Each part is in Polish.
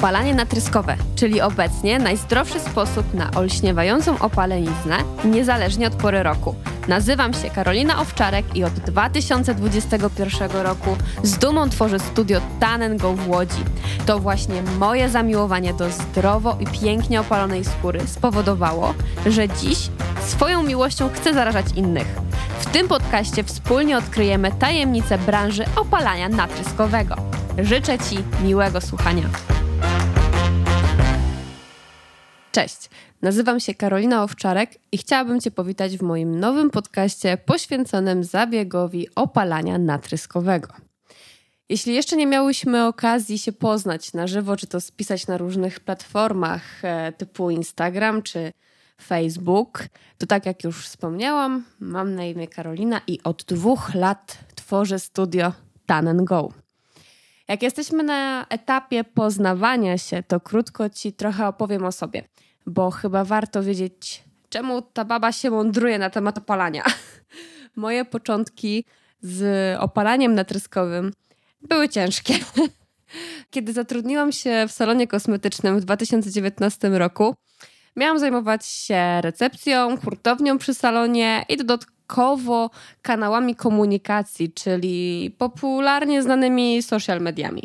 Opalanie natryskowe, czyli obecnie najzdrowszy sposób na olśniewającą opaleniznę, niezależnie od pory roku. Nazywam się Karolina Owczarek i od 2021 roku z dumą tworzę studio Tan Go w Łodzi. To właśnie moje zamiłowanie do zdrowo i pięknie opalonej skóry spowodowało, że dziś swoją miłością chcę zarażać innych. W tym podcaście wspólnie odkryjemy tajemnice branży opalania natryskowego. Życzę Ci miłego słuchania. Cześć, nazywam się Karolina Owczarek i chciałabym Cię powitać w moim nowym podcaście poświęconym zabiegowi opalania natryskowego. Jeśli jeszcze nie miałyśmy okazji się poznać na żywo, czy to spisać na różnych platformach e, typu Instagram czy Facebook, to tak jak już wspomniałam, mam na imię Karolina i od dwóch lat tworzę studio Tan Go. Jak jesteśmy na etapie poznawania się, to krótko ci trochę opowiem o sobie, bo chyba warto wiedzieć, czemu ta baba się mądruje na temat opalania. Moje początki z opalaniem natryskowym były ciężkie. Kiedy zatrudniłam się w salonie kosmetycznym w 2019 roku, miałam zajmować się recepcją, hurtownią przy salonie i dodatkowo dodatkowo kanałami komunikacji, czyli popularnie znanymi social mediami.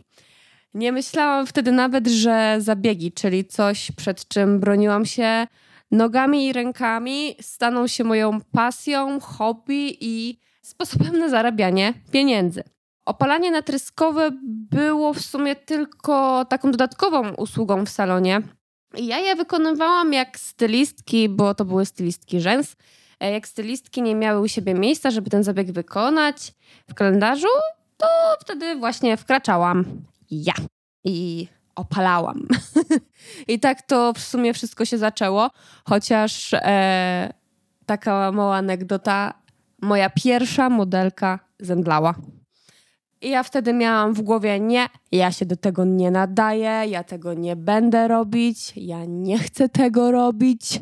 Nie myślałam wtedy nawet, że zabiegi, czyli coś, przed czym broniłam się nogami i rękami, staną się moją pasją, hobby i sposobem na zarabianie pieniędzy. Opalanie natryskowe było w sumie tylko taką dodatkową usługą w salonie. Ja je wykonywałam jak stylistki, bo to były stylistki rzęs jak stylistki nie miały u siebie miejsca, żeby ten zabieg wykonać w kalendarzu, to wtedy właśnie wkraczałam ja i opalałam. I tak to w sumie wszystko się zaczęło, chociaż e, taka mała anegdota, moja pierwsza modelka zemdlała. I ja wtedy miałam w głowie, nie, ja się do tego nie nadaję, ja tego nie będę robić, ja nie chcę tego robić.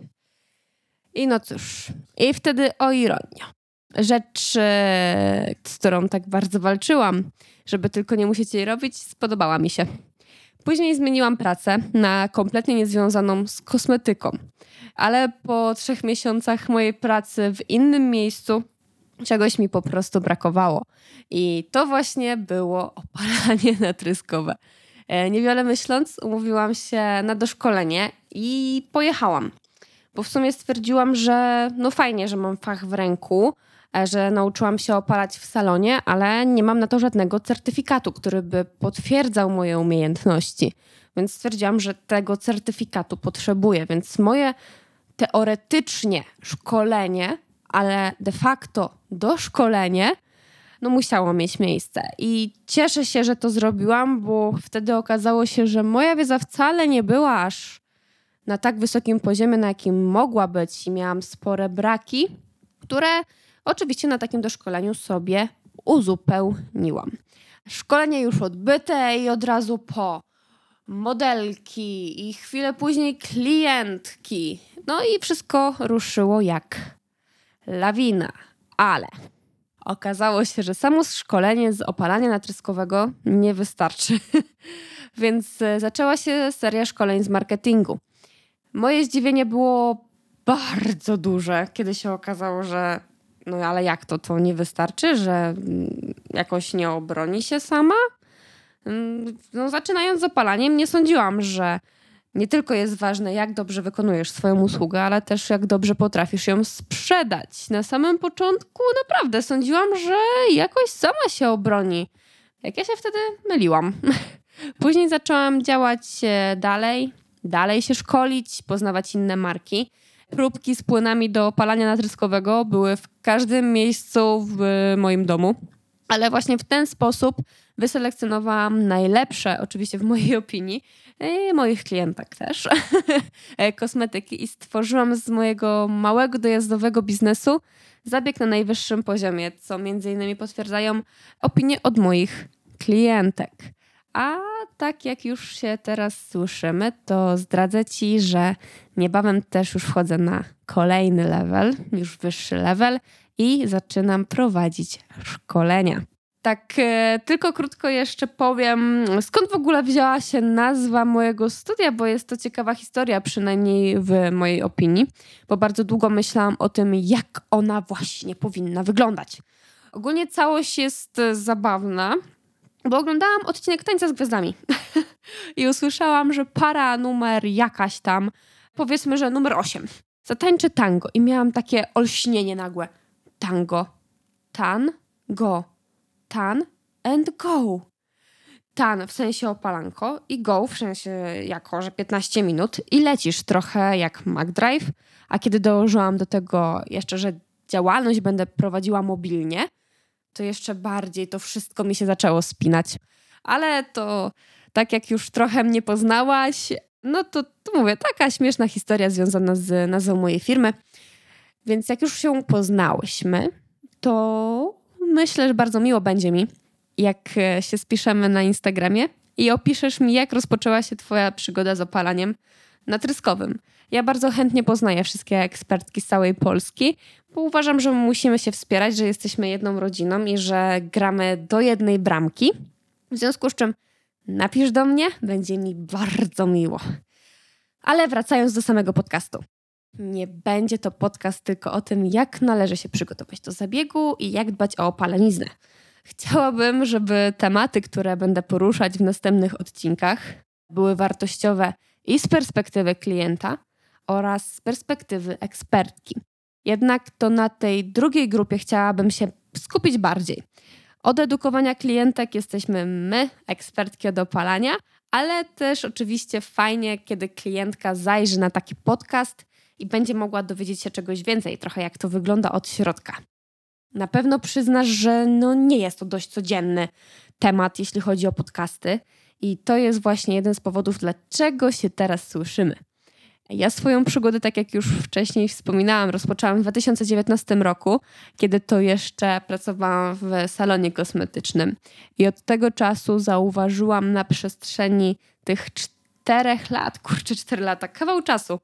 I no cóż, i wtedy o ironia. Rzecz, e, z którą tak bardzo walczyłam, żeby tylko nie musieć jej robić, spodobała mi się. Później zmieniłam pracę na kompletnie niezwiązaną z kosmetyką, ale po trzech miesiącach mojej pracy w innym miejscu czegoś mi po prostu brakowało. I to właśnie było opalanie natryskowe. E, niewiele myśląc, umówiłam się na doszkolenie i pojechałam bo w sumie stwierdziłam, że no fajnie, że mam fach w ręku, e, że nauczyłam się opalać w salonie, ale nie mam na to żadnego certyfikatu, który by potwierdzał moje umiejętności. Więc stwierdziłam, że tego certyfikatu potrzebuję, więc moje teoretycznie szkolenie, ale de facto doszkolenie, no musiało mieć miejsce. I cieszę się, że to zrobiłam, bo wtedy okazało się, że moja wiedza wcale nie była aż na tak wysokim poziomie, na jakim mogła być i miałam spore braki, które oczywiście na takim doszkoleniu sobie uzupełniłam. Szkolenie już odbyte i od razu po modelki i chwilę później klientki. No i wszystko ruszyło jak lawina, ale okazało się, że samo szkolenie z opalania natryskowego nie wystarczy. Więc e, zaczęła się seria szkoleń z marketingu. Moje zdziwienie było bardzo duże, kiedy się okazało, że no ale jak to, to nie wystarczy, że mm, jakoś nie obroni się sama? Mm, no, zaczynając z opalaniem, nie sądziłam, że nie tylko jest ważne, jak dobrze wykonujesz swoją usługę, ale też jak dobrze potrafisz ją sprzedać. Na samym początku naprawdę sądziłam, że jakoś sama się obroni. Jak ja się wtedy myliłam. Później zaczęłam działać dalej, dalej się szkolić, poznawać inne marki. Próbki z płynami do opalania natryskowego były w każdym miejscu w moim domu, ale właśnie w ten sposób wyselekcjonowałam najlepsze, oczywiście w mojej opinii, i moich klientek też, kosmetyki i stworzyłam z mojego małego dojazdowego biznesu zabieg na najwyższym poziomie, co między innymi potwierdzają opinie od moich klientek. A tak jak już się teraz słyszymy, to zdradzę Ci, że niebawem też już wchodzę na kolejny level, już wyższy level i zaczynam prowadzić szkolenia. Tak, e, tylko krótko jeszcze powiem, skąd w ogóle wzięła się nazwa mojego studia, bo jest to ciekawa historia, przynajmniej w mojej opinii, bo bardzo długo myślałam o tym, jak ona właśnie powinna wyglądać. Ogólnie całość jest zabawna, bo oglądałam odcinek Tańca z Gwiazdami i usłyszałam, że para numer jakaś tam, powiedzmy, że numer 8, zatańczy tango i miałam takie olśnienie nagłe. Tango, tan, go tan and go. Tan w sensie opalanko i go w sensie jako, że 15 minut i lecisz trochę jak MacDrive, a kiedy dołożyłam do tego jeszcze, że działalność będę prowadziła mobilnie, to jeszcze bardziej to wszystko mi się zaczęło spinać. Ale to tak jak już trochę mnie poznałaś, no to, to mówię, taka śmieszna historia związana z nazwą mojej firmy. Więc jak już się poznałyśmy, to myślę, że bardzo miło będzie mi, jak e, się spiszemy na Instagramie i opiszesz mi, jak rozpoczęła się Twoja przygoda z opalaniem natryskowym. Ja bardzo chętnie poznaję wszystkie ekspertki z całej Polski, bo uważam, że musimy się wspierać, że jesteśmy jedną rodziną i że gramy do jednej bramki. W związku z czym napisz do mnie, będzie mi bardzo miło. Ale wracając do samego podcastu. Nie będzie to podcast tylko o tym, jak należy się przygotować do zabiegu i jak dbać o opaleniznę. Chciałabym, żeby tematy, które będę poruszać w następnych odcinkach, były wartościowe i z perspektywy klienta oraz z perspektywy ekspertki. Jednak to na tej drugiej grupie chciałabym się skupić bardziej. Od edukowania klientek jesteśmy my, ekspertki od opalania, ale też oczywiście fajnie, kiedy klientka zajrzy na taki podcast i będzie mogła dowiedzieć się czegoś więcej, trochę jak to wygląda od środka. Na pewno przyznasz, że no nie jest to dość codzienny temat, jeśli chodzi o podcasty, i to jest właśnie jeden z powodów, dlaczego się teraz słyszymy. Ja swoją przygodę, tak jak już wcześniej wspominałam, rozpoczęłam w 2019 roku, kiedy to jeszcze pracowałam w salonie kosmetycznym. I od tego czasu zauważyłam na przestrzeni tych czterech lat, kurczę, cztery lata, kawał czasu,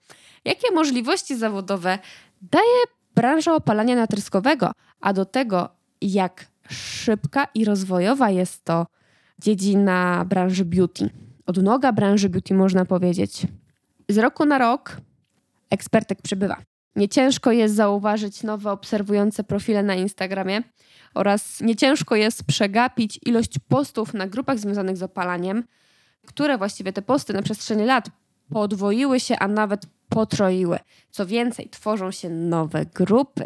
jakie możliwości zawodowe daje branża opalania natryskowego, a do tego jak szybka i rozwojowa jest to dziedzina branży beauty. Odnoga branży beauty można powiedzieć. Z roku na rok ekspertek przybywa. Nie ciężko jest zauważyć nowe obserwujące profile na Instagramie oraz nie ciężko jest przegapić ilość postów na grupach związanych z opalaniem, które właściwie te posty na przestrzeni lat podwoiły się, a nawet potroiły. Co więcej, tworzą się nowe grupy,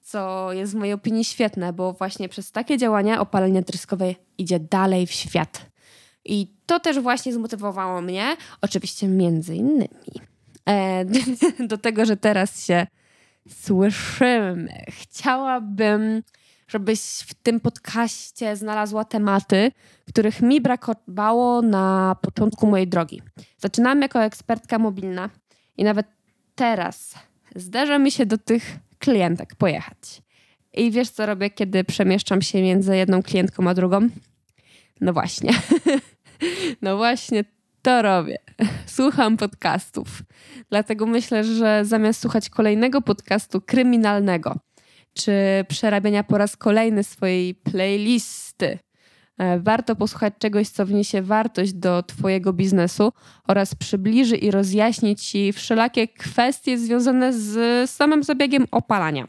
co jest w mojej opinii świetne, bo właśnie przez takie działania opalenie tryskowe idzie dalej w świat. I to też właśnie zmotywowało mnie, oczywiście między innymi, e, do tego, że teraz się słyszymy. Chciałabym żebyś w tym podcaście znalazła tematy, których mi brakowało na początku mojej drogi. Zaczynałam jako ekspertka mobilna i nawet teraz zdarza mi się do tych klientek pojechać. I wiesz, co robię, kiedy przemieszczam się między jedną klientką a drugą? No właśnie. no właśnie to robię. Słucham podcastów. Dlatego myślę, że zamiast słuchać kolejnego podcastu kryminalnego, czy przerabiania po raz kolejny swojej playlisty. E, warto posłuchać czegoś, co wniesie wartość do Twojego biznesu oraz przybliży i rozjaśni Ci wszelakie kwestie związane z samym zabiegiem opalania.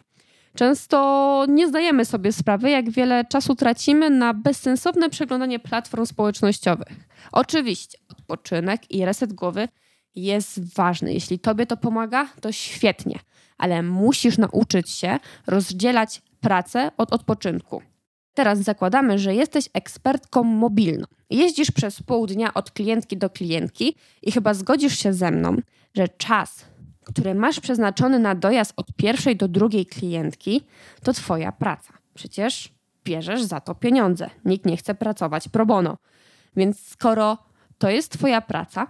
Często nie zdajemy sobie sprawy, jak wiele czasu tracimy na bezsensowne przeglądanie platform społecznościowych. Oczywiście, odpoczynek i reset głowy jest ważny. Jeśli Tobie to pomaga, to świetnie ale musisz nauczyć się rozdzielać pracę od odpoczynku. Teraz zakładamy, że jesteś ekspertką mobilną. Jeździsz przez pół dnia od klientki do klientki i chyba zgodzisz się ze mną, że czas, który masz przeznaczony na dojazd od pierwszej do drugiej klientki, to Twoja praca. Przecież bierzesz za to pieniądze. Nikt nie chce pracować pro bono. Więc skoro to jest Twoja praca,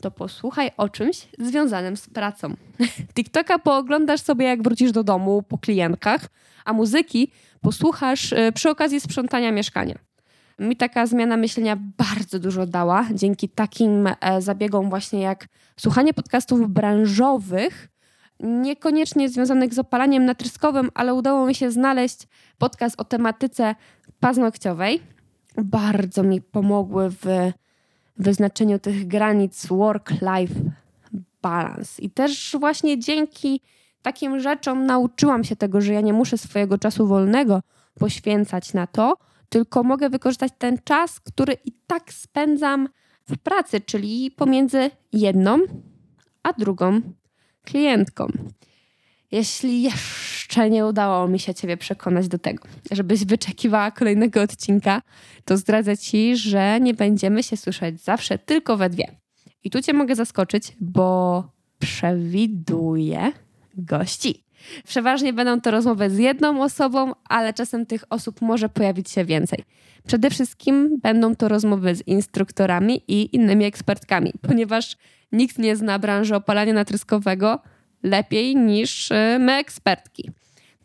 to posłuchaj o czymś związanym z pracą. TikToka pooglądasz sobie, jak wrócisz do domu po klientkach, a muzyki posłuchasz y, przy okazji sprzątania mieszkania. Mi taka zmiana myślenia bardzo dużo dała dzięki takim e, zabiegom właśnie jak słuchanie podcastów branżowych, niekoniecznie związanych z opalaniem natryskowym, ale udało mi się znaleźć podcast o tematyce paznokciowej. Bardzo mi pomogły w wyznaczeniu tych granic work-life balance. I też właśnie dzięki takim rzeczom nauczyłam się tego, że ja nie muszę swojego czasu wolnego poświęcać na to, tylko mogę wykorzystać ten czas, który i tak spędzam w pracy, czyli pomiędzy jedną a drugą klientką. Jeśli jeszcze nie udało mi się Ciebie przekonać do tego, żebyś wyczekiwała kolejnego odcinka, to zdradzę Ci, że nie będziemy się słyszeć zawsze tylko we dwie. I tu Cię mogę zaskoczyć, bo przewiduję gości. Przeważnie będą to rozmowy z jedną osobą, ale czasem tych osób może pojawić się więcej. Przede wszystkim będą to rozmowy z instruktorami i innymi ekspertkami, ponieważ nikt nie zna branży opalania natryskowego lepiej niż y, my ekspertki.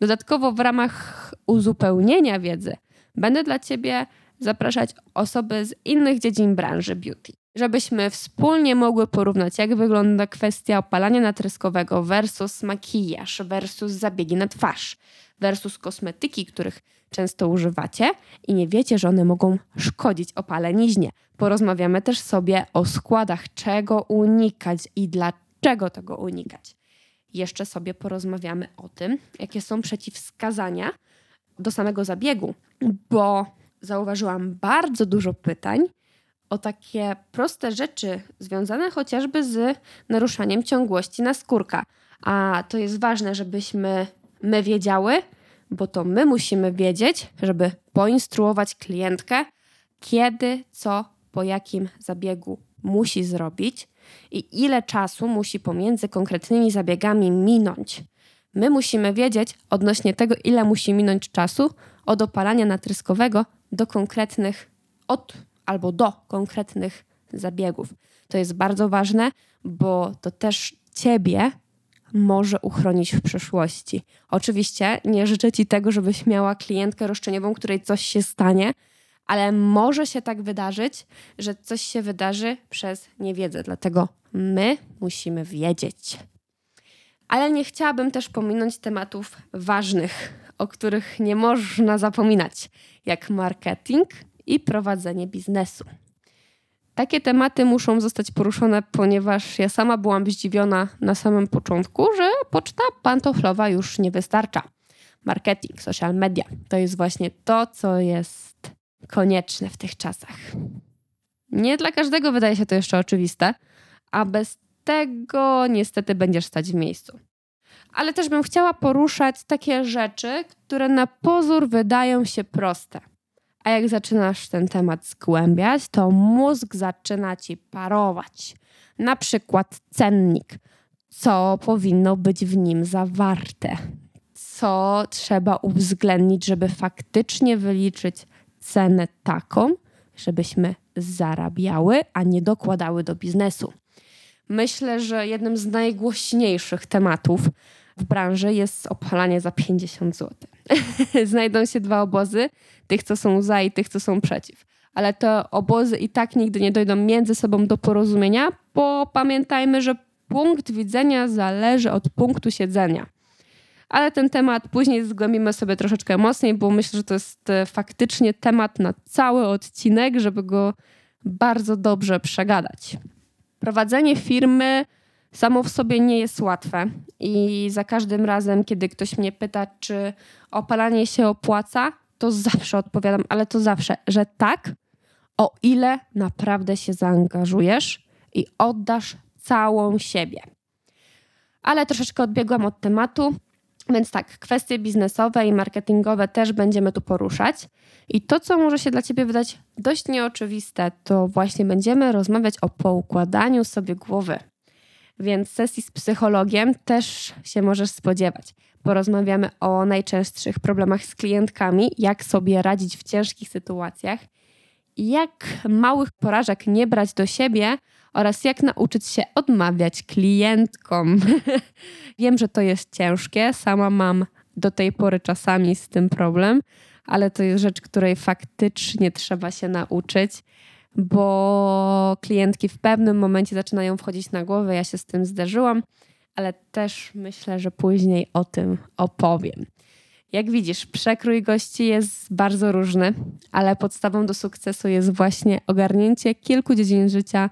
Dodatkowo w ramach uzupełnienia wiedzy będę dla Ciebie zapraszać osoby z innych dziedzin branży beauty żebyśmy wspólnie mogły porównać, jak wygląda kwestia opalania natryskowego versus makijaż, versus zabiegi na twarz, versus kosmetyki, których często używacie i nie wiecie, że one mogą szkodzić opaleniźnie. Porozmawiamy też sobie o składach, czego unikać i dlaczego tego unikać. Jeszcze sobie porozmawiamy o tym, jakie są przeciwwskazania do samego zabiegu, bo zauważyłam bardzo dużo pytań o takie proste rzeczy związane chociażby z naruszaniem ciągłości naskórka. A to jest ważne, żebyśmy my wiedziały, bo to my musimy wiedzieć, żeby poinstruować klientkę, kiedy, co, po jakim zabiegu musi zrobić i ile czasu musi pomiędzy konkretnymi zabiegami minąć. My musimy wiedzieć odnośnie tego, ile musi minąć czasu od opalania natryskowego do konkretnych, od albo do konkretnych zabiegów. To jest bardzo ważne, bo to też ciebie może uchronić w przyszłości. Oczywiście nie życzę ci tego, żebyś miała klientkę roszczeniową, której coś się stanie, ale może się tak wydarzyć, że coś się wydarzy przez niewiedzę. Dlatego my musimy wiedzieć. Ale nie chciałabym też pominąć tematów ważnych, o których nie można zapominać, jak marketing i prowadzenie biznesu. Takie tematy muszą zostać poruszone, ponieważ ja sama byłam zdziwiona na samym początku, że poczta pantoflowa już nie wystarcza. Marketing, social media to jest właśnie to, co jest konieczne w tych czasach. Nie dla każdego wydaje się to jeszcze oczywiste, a bez tego niestety będziesz stać w miejscu. Ale też bym chciała poruszać takie rzeczy, które na pozór wydają się proste. A jak zaczynasz ten temat zgłębiać, to mózg zaczyna ci parować. Na przykład cennik, co powinno być w nim zawarte, co trzeba uwzględnić, żeby faktycznie wyliczyć cenę taką, żebyśmy zarabiały, a nie dokładały do biznesu. Myślę, że jednym z najgłośniejszych tematów w branży jest opalanie za 50 zł. Znajdą się dwa obozy, tych, co są za i tych, co są przeciw. Ale te obozy i tak nigdy nie dojdą między sobą do porozumienia, bo pamiętajmy, że punkt widzenia zależy od punktu siedzenia. Ale ten temat później zgłębimy sobie troszeczkę mocniej, bo myślę, że to jest e, faktycznie temat na cały odcinek, żeby go bardzo dobrze przegadać. Prowadzenie firmy samo w sobie nie jest łatwe i za każdym razem, kiedy ktoś mnie pyta, czy opalanie się opłaca, to zawsze odpowiadam, ale to zawsze, że tak, o ile naprawdę się zaangażujesz i oddasz całą siebie. Ale troszeczkę odbiegłam od tematu, więc tak, kwestie biznesowe i marketingowe też będziemy tu poruszać. I to, co może się dla Ciebie wydać dość nieoczywiste, to właśnie będziemy rozmawiać o poukładaniu sobie głowy. Więc sesji z psychologiem też się możesz spodziewać. Porozmawiamy o najczęstszych problemach z klientkami, jak sobie radzić w ciężkich sytuacjach, jak małych porażek nie brać do siebie oraz jak nauczyć się odmawiać klientkom. Wiem, że to jest ciężkie, sama mam do tej pory czasami z tym problem, ale to jest rzecz, której faktycznie trzeba się nauczyć bo klientki w pewnym momencie zaczynają wchodzić na głowę. Ja się z tym zderzyłam, ale też myślę, że później o tym opowiem. Jak widzisz, przekrój gości jest bardzo różny, ale podstawą do sukcesu jest właśnie ogarnięcie kilku dziedzin życia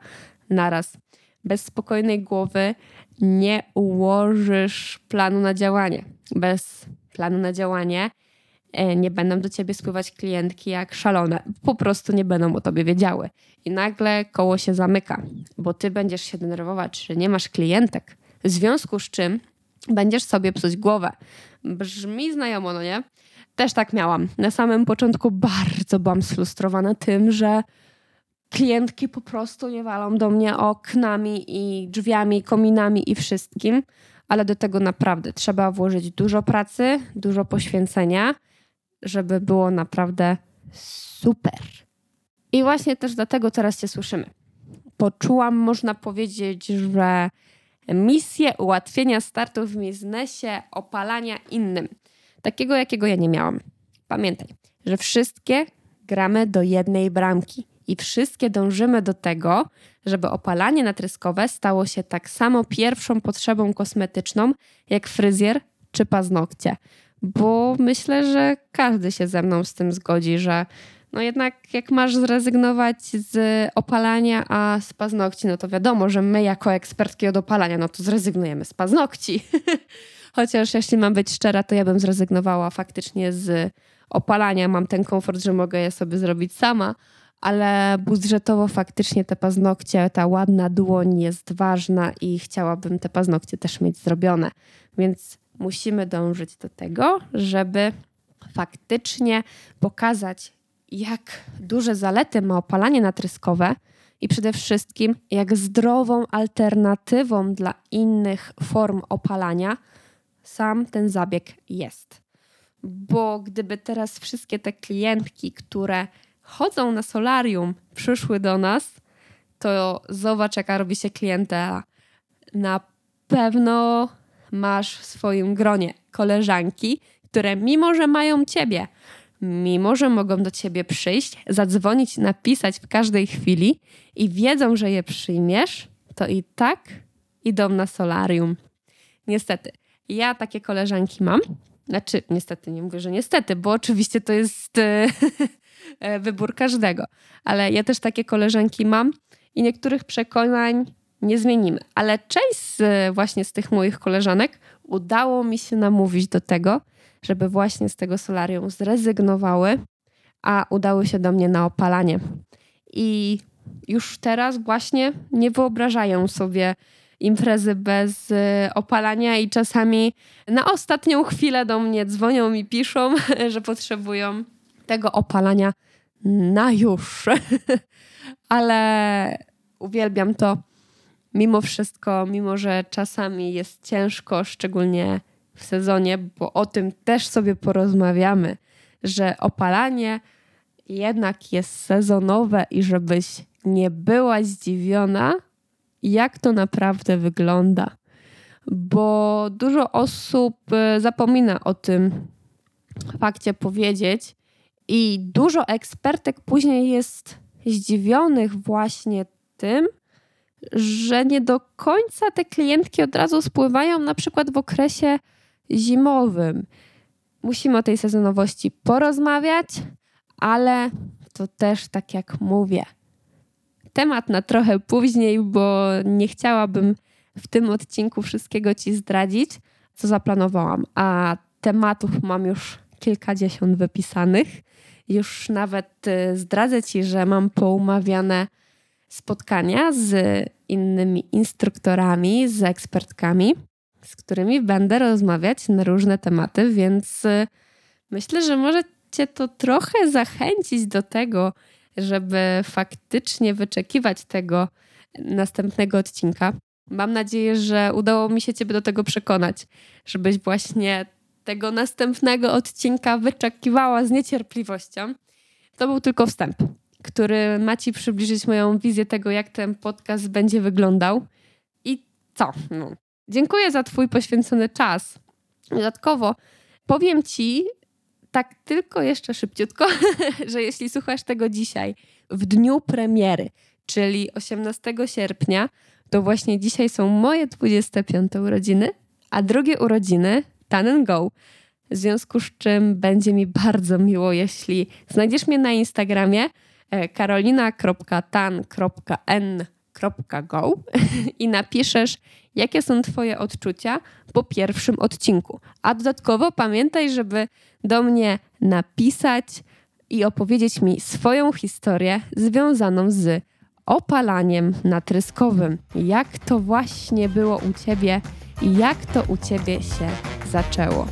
naraz. Bez spokojnej głowy nie ułożysz planu na działanie. Bez planu na działanie nie będą do ciebie spływać klientki jak szalone. Po prostu nie będą o tobie wiedziały. I nagle koło się zamyka, bo ty będziesz się denerwować, że nie masz klientek. W związku z czym będziesz sobie psuć głowę. Brzmi znajomo, no nie? Też tak miałam. Na samym początku bardzo byłam sfrustrowana tym, że klientki po prostu nie walą do mnie oknami i drzwiami, kominami i wszystkim, ale do tego naprawdę trzeba włożyć dużo pracy, dużo poświęcenia, żeby było naprawdę super. I właśnie też dlatego teraz Cię słyszymy. Poczułam, można powiedzieć, że misję ułatwienia startu w biznesie, opalania innym. Takiego, jakiego ja nie miałam. Pamiętaj, że wszystkie gramy do jednej bramki i wszystkie dążymy do tego, żeby opalanie natryskowe stało się tak samo pierwszą potrzebą kosmetyczną jak fryzjer czy paznokcie. Bo myślę, że każdy się ze mną z tym zgodzi, że no jednak jak masz zrezygnować z opalania, a z paznokci, no to wiadomo, że my jako ekspertki od opalania, no to zrezygnujemy z paznokci. Chociaż jeśli mam być szczera, to ja bym zrezygnowała faktycznie z opalania. Mam ten komfort, że mogę je sobie zrobić sama, ale budżetowo faktycznie te paznokcie, ta ładna dłoń jest ważna i chciałabym te paznokcie też mieć zrobione. Więc musimy dążyć do tego, żeby faktycznie pokazać, jak duże zalety ma opalanie natryskowe i przede wszystkim jak zdrową alternatywą dla innych form opalania sam ten zabieg jest. Bo gdyby teraz wszystkie te klientki, które chodzą na solarium, przyszły do nas, to zobacz, jaka robi się klientela. Na pewno masz w swoim gronie koleżanki, które mimo, że mają ciebie, mimo, że mogą do ciebie przyjść, zadzwonić, napisać w każdej chwili i wiedzą, że je przyjmiesz, to i tak idą na solarium. Niestety, ja takie koleżanki mam. Znaczy, niestety, nie mówię, że niestety, bo oczywiście to jest E, wybór każdego. Ale ja też takie koleżanki mam i niektórych przekonań nie zmienimy. Ale część z, właśnie z tych moich koleżanek udało mi się namówić do tego, żeby właśnie z tego solarium zrezygnowały, a udały się do mnie na opalanie. I już teraz właśnie nie wyobrażają sobie imprezy bez e, opalania i czasami na ostatnią chwilę do mnie dzwonią i piszą, że potrzebują tego opalania na już. Ale uwielbiam to mimo wszystko, mimo że czasami jest ciężko, szczególnie w sezonie, bo o tym też sobie porozmawiamy, że opalanie jednak jest sezonowe i żebyś nie była zdziwiona, jak to naprawdę wygląda. Bo dużo osób e, zapomina o tym fakcie powiedzieć, i dużo ekspertek później jest zdziwionych właśnie tym, że nie do końca te klientki od razu spływają, na przykład w okresie zimowym. Musimy o tej sezonowości porozmawiać, ale to też tak jak mówię. Temat na trochę później, bo nie chciałabym w tym odcinku wszystkiego Ci zdradzić, co zaplanowałam. A tematów mam już kilkadziesiąt wypisanych. Już nawet y, zdradzę Ci, że mam poumawiane spotkania z innymi instruktorami, z ekspertkami, z którymi będę rozmawiać na różne tematy, więc y, myślę, że może Cię to trochę zachęcić do tego, żeby faktycznie wyczekiwać tego następnego odcinka. Mam nadzieję, że udało mi się Ciebie do tego przekonać, żebyś właśnie tego następnego odcinka wyczekiwała z niecierpliwością. To był tylko wstęp, który ma Ci przybliżyć moją wizję tego, jak ten podcast będzie wyglądał. I co? No. Dziękuję za Twój poświęcony czas. Dodatkowo powiem Ci, tak tylko jeszcze szybciutko, że jeśli słuchasz tego dzisiaj, w dniu premiery, czyli 18 sierpnia, to właśnie dzisiaj są moje 25 urodziny, a drugie urodziny Tan Go. W związku z czym będzie mi bardzo miło, jeśli znajdziesz mnie na Instagramie karolina.tan.n.go i napiszesz, jakie są Twoje odczucia po pierwszym odcinku. A dodatkowo pamiętaj, żeby do mnie napisać i opowiedzieć mi swoją historię związaną z opalaniem natryskowym. Jak to właśnie było u Ciebie i jak to u Ciebie się zaczęło.